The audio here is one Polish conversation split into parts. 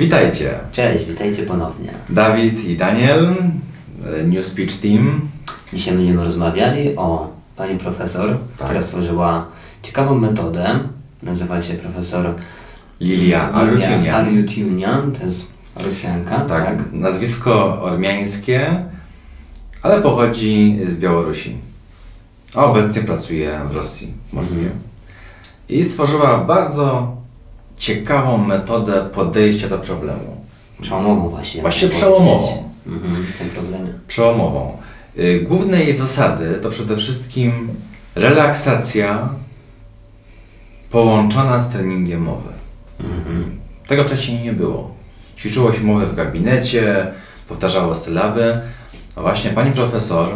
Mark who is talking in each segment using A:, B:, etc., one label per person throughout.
A: Witajcie.
B: Cześć, witajcie ponownie.
A: Dawid i Daniel, e, New Speech Team.
B: Dzisiaj będziemy rozmawiali o pani profesor,
A: Tak.
B: która stworzyła ciekawą metodę. Nazywa się profesor
A: Lilia. Arutunian,
B: to jest Rosjanka,
A: Tak,
B: tak?
A: nazwisko ormiańskie, ale pochodzi z Białorusi. A obecnie pracuje w Rosji, w Moskwie.
B: Mhm.
A: I stworzyła bardzo ciekawą metodę podejścia do problemu.
B: Przełomową właśnie.
A: Właśnie przełomową.
B: Mhm, w tym problemie.
A: Przełomową. Y, Główne jej zasady to przede wszystkim relaksacja połączona z treningiem mowy.
B: Mhm.
A: Tego wcześniej nie było. Ćwiczyło się mowę w gabinecie, powtarzało sylaby, a właśnie pani profesor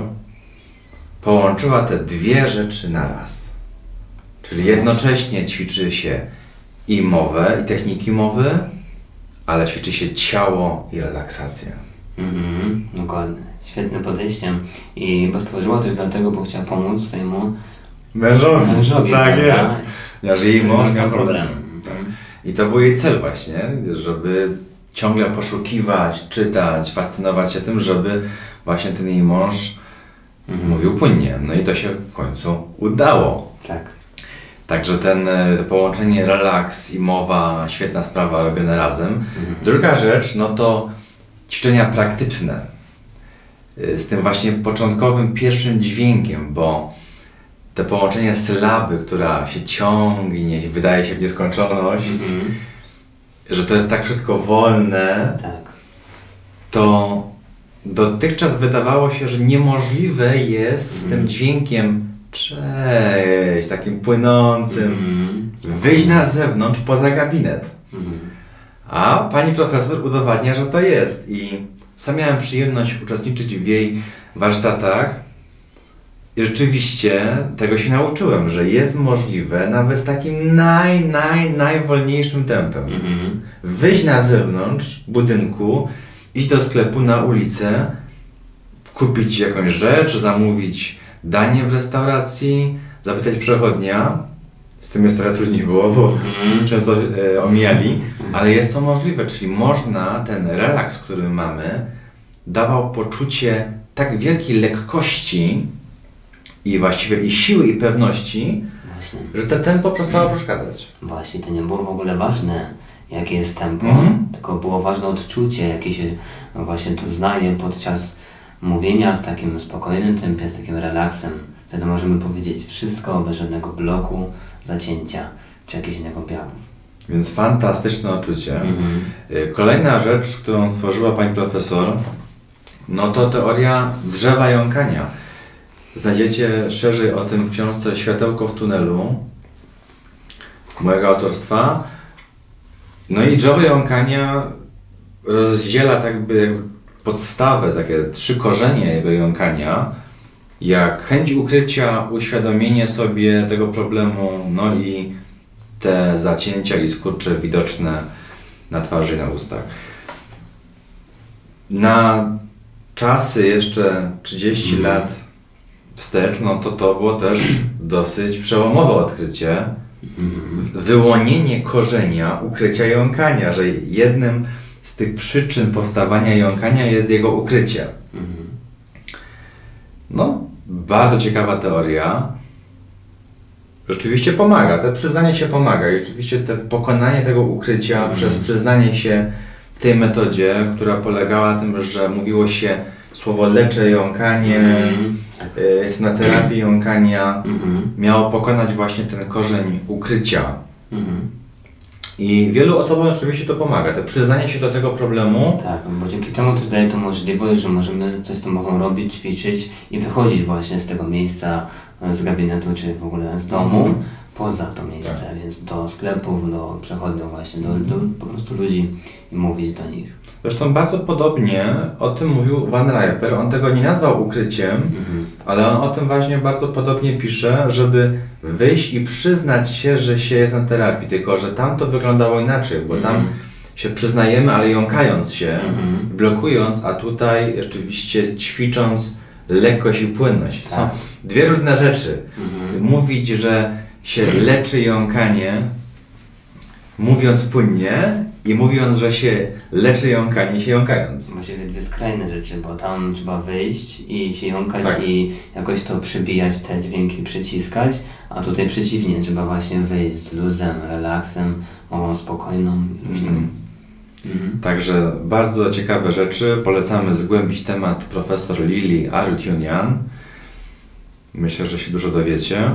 A: połączyła te dwie rzeczy naraz. Czyli jednocześnie ćwiczy się i mowę, i techniki mowy, ale ćwiczy się ciało i relaksację.
B: Mhm, dokładnie. Świetne podejście. I bo stworzyła też dlatego, bo chciała pomóc swojemu
A: Mężowi.
B: mężowi.
A: tak
B: prawda?
A: jest. Ponieważ jej mąż
B: ma
A: miał
B: problem.
A: problem. Tak. I to był jej cel właśnie, żeby ciągle poszukiwać, czytać, fascynować się tym, żeby właśnie ten jej mąż
B: Mhm.
A: mówił płynnie. No i to się w końcu udało.
B: Tak.
A: Także ten e, to połączenie relaks i mowa, świetna sprawa robione razem.
B: Mhm.
A: Druga rzecz, no to ćwiczenia praktyczne. Y, Z tym właśnie początkowym pierwszym dźwiękiem, bo te połączenie sylaby, która się ciągnie, wydaje się w nieskończoność,
B: Mhm.
A: że to jest tak wszystko wolne,
B: Tak.
A: to dotychczas wydawało się, że niemożliwe jest z tym dźwiękiem cześć, takim płynącym,
B: Mhm.
A: wyjść na zewnątrz poza gabinet.
B: Mhm.
A: A pani profesor udowadnia, że to jest. I sam miałem przyjemność uczestniczyć w jej warsztatach. I rzeczywiście tego się nauczyłem, że jest możliwe nawet z takim naj, naj, najwolniejszym tempem.
B: Mhm.
A: Wyjść na zewnątrz budynku, iść do sklepu na ulicę, kupić jakąś rzecz, zamówić danie w restauracji, zapytać przechodnia. Z tym jest trochę trudniej było, bo
B: Mhm.
A: często e, omijali, ale jest to możliwe, czyli można ten relaks, który mamy, dawał poczucie tak wielkiej lekkości i właściwie i siły i pewności,
B: Właśnie.
A: że te tempo przestało przeszkadzać.
B: Właśnie, to nie było w ogóle ważne, jakie jest tempo,
A: Mhm.
B: tylko było ważne odczucie, jakie się właśnie doznaje podczas mówienia w takim spokojnym tempie, z takim relaksem. Wtedy możemy powiedzieć wszystko bez żadnego bloku, zacięcia czy jakiegoś innego objawu.
A: Więc fantastyczne odczucie.
B: Mhm.
A: Y, Kolejna rzecz, którą stworzyła pani profesor, no to teoria drzewa jąkania. Znajdziecie szerzej o tym w książce Światełko w tunelu mojego autorstwa. No i drzewo jąkania rozdziela tak jakby podstawę, takie trzy korzenie jego jąkania, jak chęć ukrycia, uświadomienie sobie tego problemu, no i te zacięcia i skurcze widoczne na twarzy i na ustach. Na czasy jeszcze 30 lat wstecz, no to to było też dosyć przełomowe odkrycie. Wyłonienie korzenia ukrycia jąkania, że jednym z tych przyczyn powstawania jąkania jest jego ukrycie.
B: Mhm.
A: No, bardzo ciekawa teoria. Rzeczywiście pomaga, to przyznanie się pomaga. I rzeczywiście te pokonanie tego ukrycia
B: Mhm.
A: przez przyznanie się w tej metodzie, która polegała na tym, że mówiło się słowo leczę jąkanie,
B: Mhm.
A: Y, jestem na terapii jąkania,
B: Mhm.
A: miało pokonać właśnie ten korzeń ukrycia.
B: Mhm.
A: I wielu osobom oczywiście to pomaga. To przyznanie się do tego problemu
B: Tak, bo dzięki temu też daje to możliwość, że możemy coś z tym mogą robić, ćwiczyć i wychodzić właśnie z tego miejsca, z gabinetu czy w ogóle z domu. Poza to miejsce, więc do sklepów, do przechodniów właśnie, do, do po prostu ludzi i mówić do nich.
A: Zresztą bardzo podobnie o tym mówił Van Riper. On tego nie nazwał ukryciem,
B: Mhm.
A: ale on o tym właśnie bardzo podobnie pisze, żeby wyjść i przyznać się, że się jest na terapii, tylko że tam to wyglądało inaczej, bo tam
B: Mhm.
A: się przyznajemy, ale jąkając się,
B: Mhm.
A: blokując, a tutaj rzeczywiście ćwicząc lekkość i płynność. To są
B: Tak.
A: dwie różne rzeczy.
B: Mhm.
A: Mówić, że się leczy jąkanie, mówiąc płynnie i mówiąc, że się leczy jąkanie się jąkając.
B: Właściwie dwie skrajne rzeczy, bo tam trzeba wyjść i się jąkać
A: Tak.
B: i jakoś to przebijać, te dźwięki przyciskać, a tutaj przeciwnie, trzeba właśnie wyjść z luzem, relaksem, mową spokojną.
A: Mhm.
B: Mhm.
A: Także bardzo ciekawe rzeczy. Polecamy zgłębić temat profesor Lili Arutunian. Myślę, że się dużo dowiecie.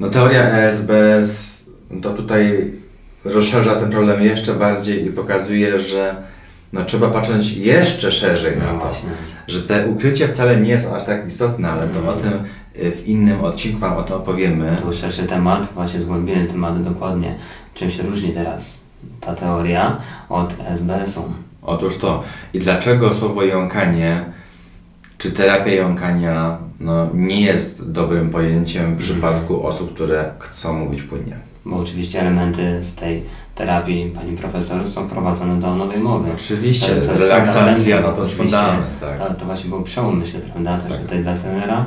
A: No teoria ESBS to tutaj rozszerza ten problem jeszcze bardziej i pokazuje, że no, trzeba patrzeć jeszcze szerzej na
B: No
A: to.
B: właśnie.
A: Że te ukrycie wcale nie jest aż tak istotne, ale to
B: Mhm.
A: o tym y, w innym odcinku Wam o tym opowiemy.
B: To był szerszy temat, właśnie zgłębiony temat dokładnie, czym się różni teraz ta teoria od SBS-u.
A: Otóż to. I dlaczego słowo jąkanie, czy terapia jąkania, no, nie jest dobrym pojęciem w przypadku osób, które chcą mówić płynnie?
B: Bo oczywiście elementy z tej terapii pani profesor są wprowadzone do nowej mowy.
A: Oczywiście,
B: To, jest
A: relaksacja, no to jest fundament, tak.
B: To, to właśnie był przełom, myślę, prawda, też
A: Tak.
B: tutaj dla trenera,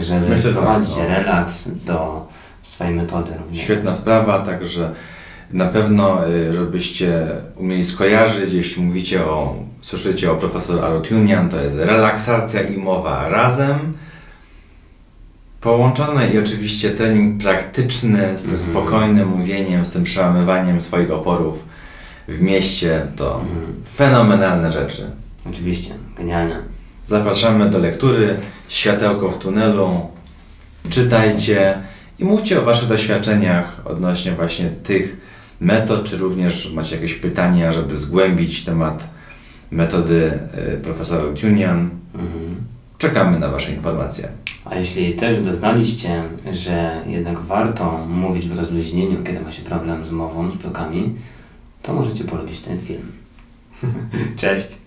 B: żeby
A: Myślę, że tak, no.
B: relaks do swojej metody również.
A: Świetna sprawa, także na pewno, y, żebyście umieli skojarzyć, jeśli mówicie o, słyszycie o profesor Arutunian, to jest relaksacja i mowa razem, połączone i oczywiście trening praktyczny z tym
B: Mhm.
A: spokojnym mówieniem, z tym przełamywaniem swoich oporów w mieście, to
B: Mhm.
A: fenomenalne rzeczy.
B: Oczywiście, genialne.
A: Zapraszamy do lektury Światełko w tunelu. Czytajcie i mówcie o Waszych doświadczeniach odnośnie właśnie tych metod, czy również macie jakieś pytania, żeby zgłębić temat metody y, profesora Tunian.
B: Mhm.
A: Czekamy na Wasze informacje.
B: A jeśli też doznaliście, że jednak warto mówić w rozluźnieniu, kiedy ma się problem z mową, z blokami, to możecie polubić ten film. Cześć!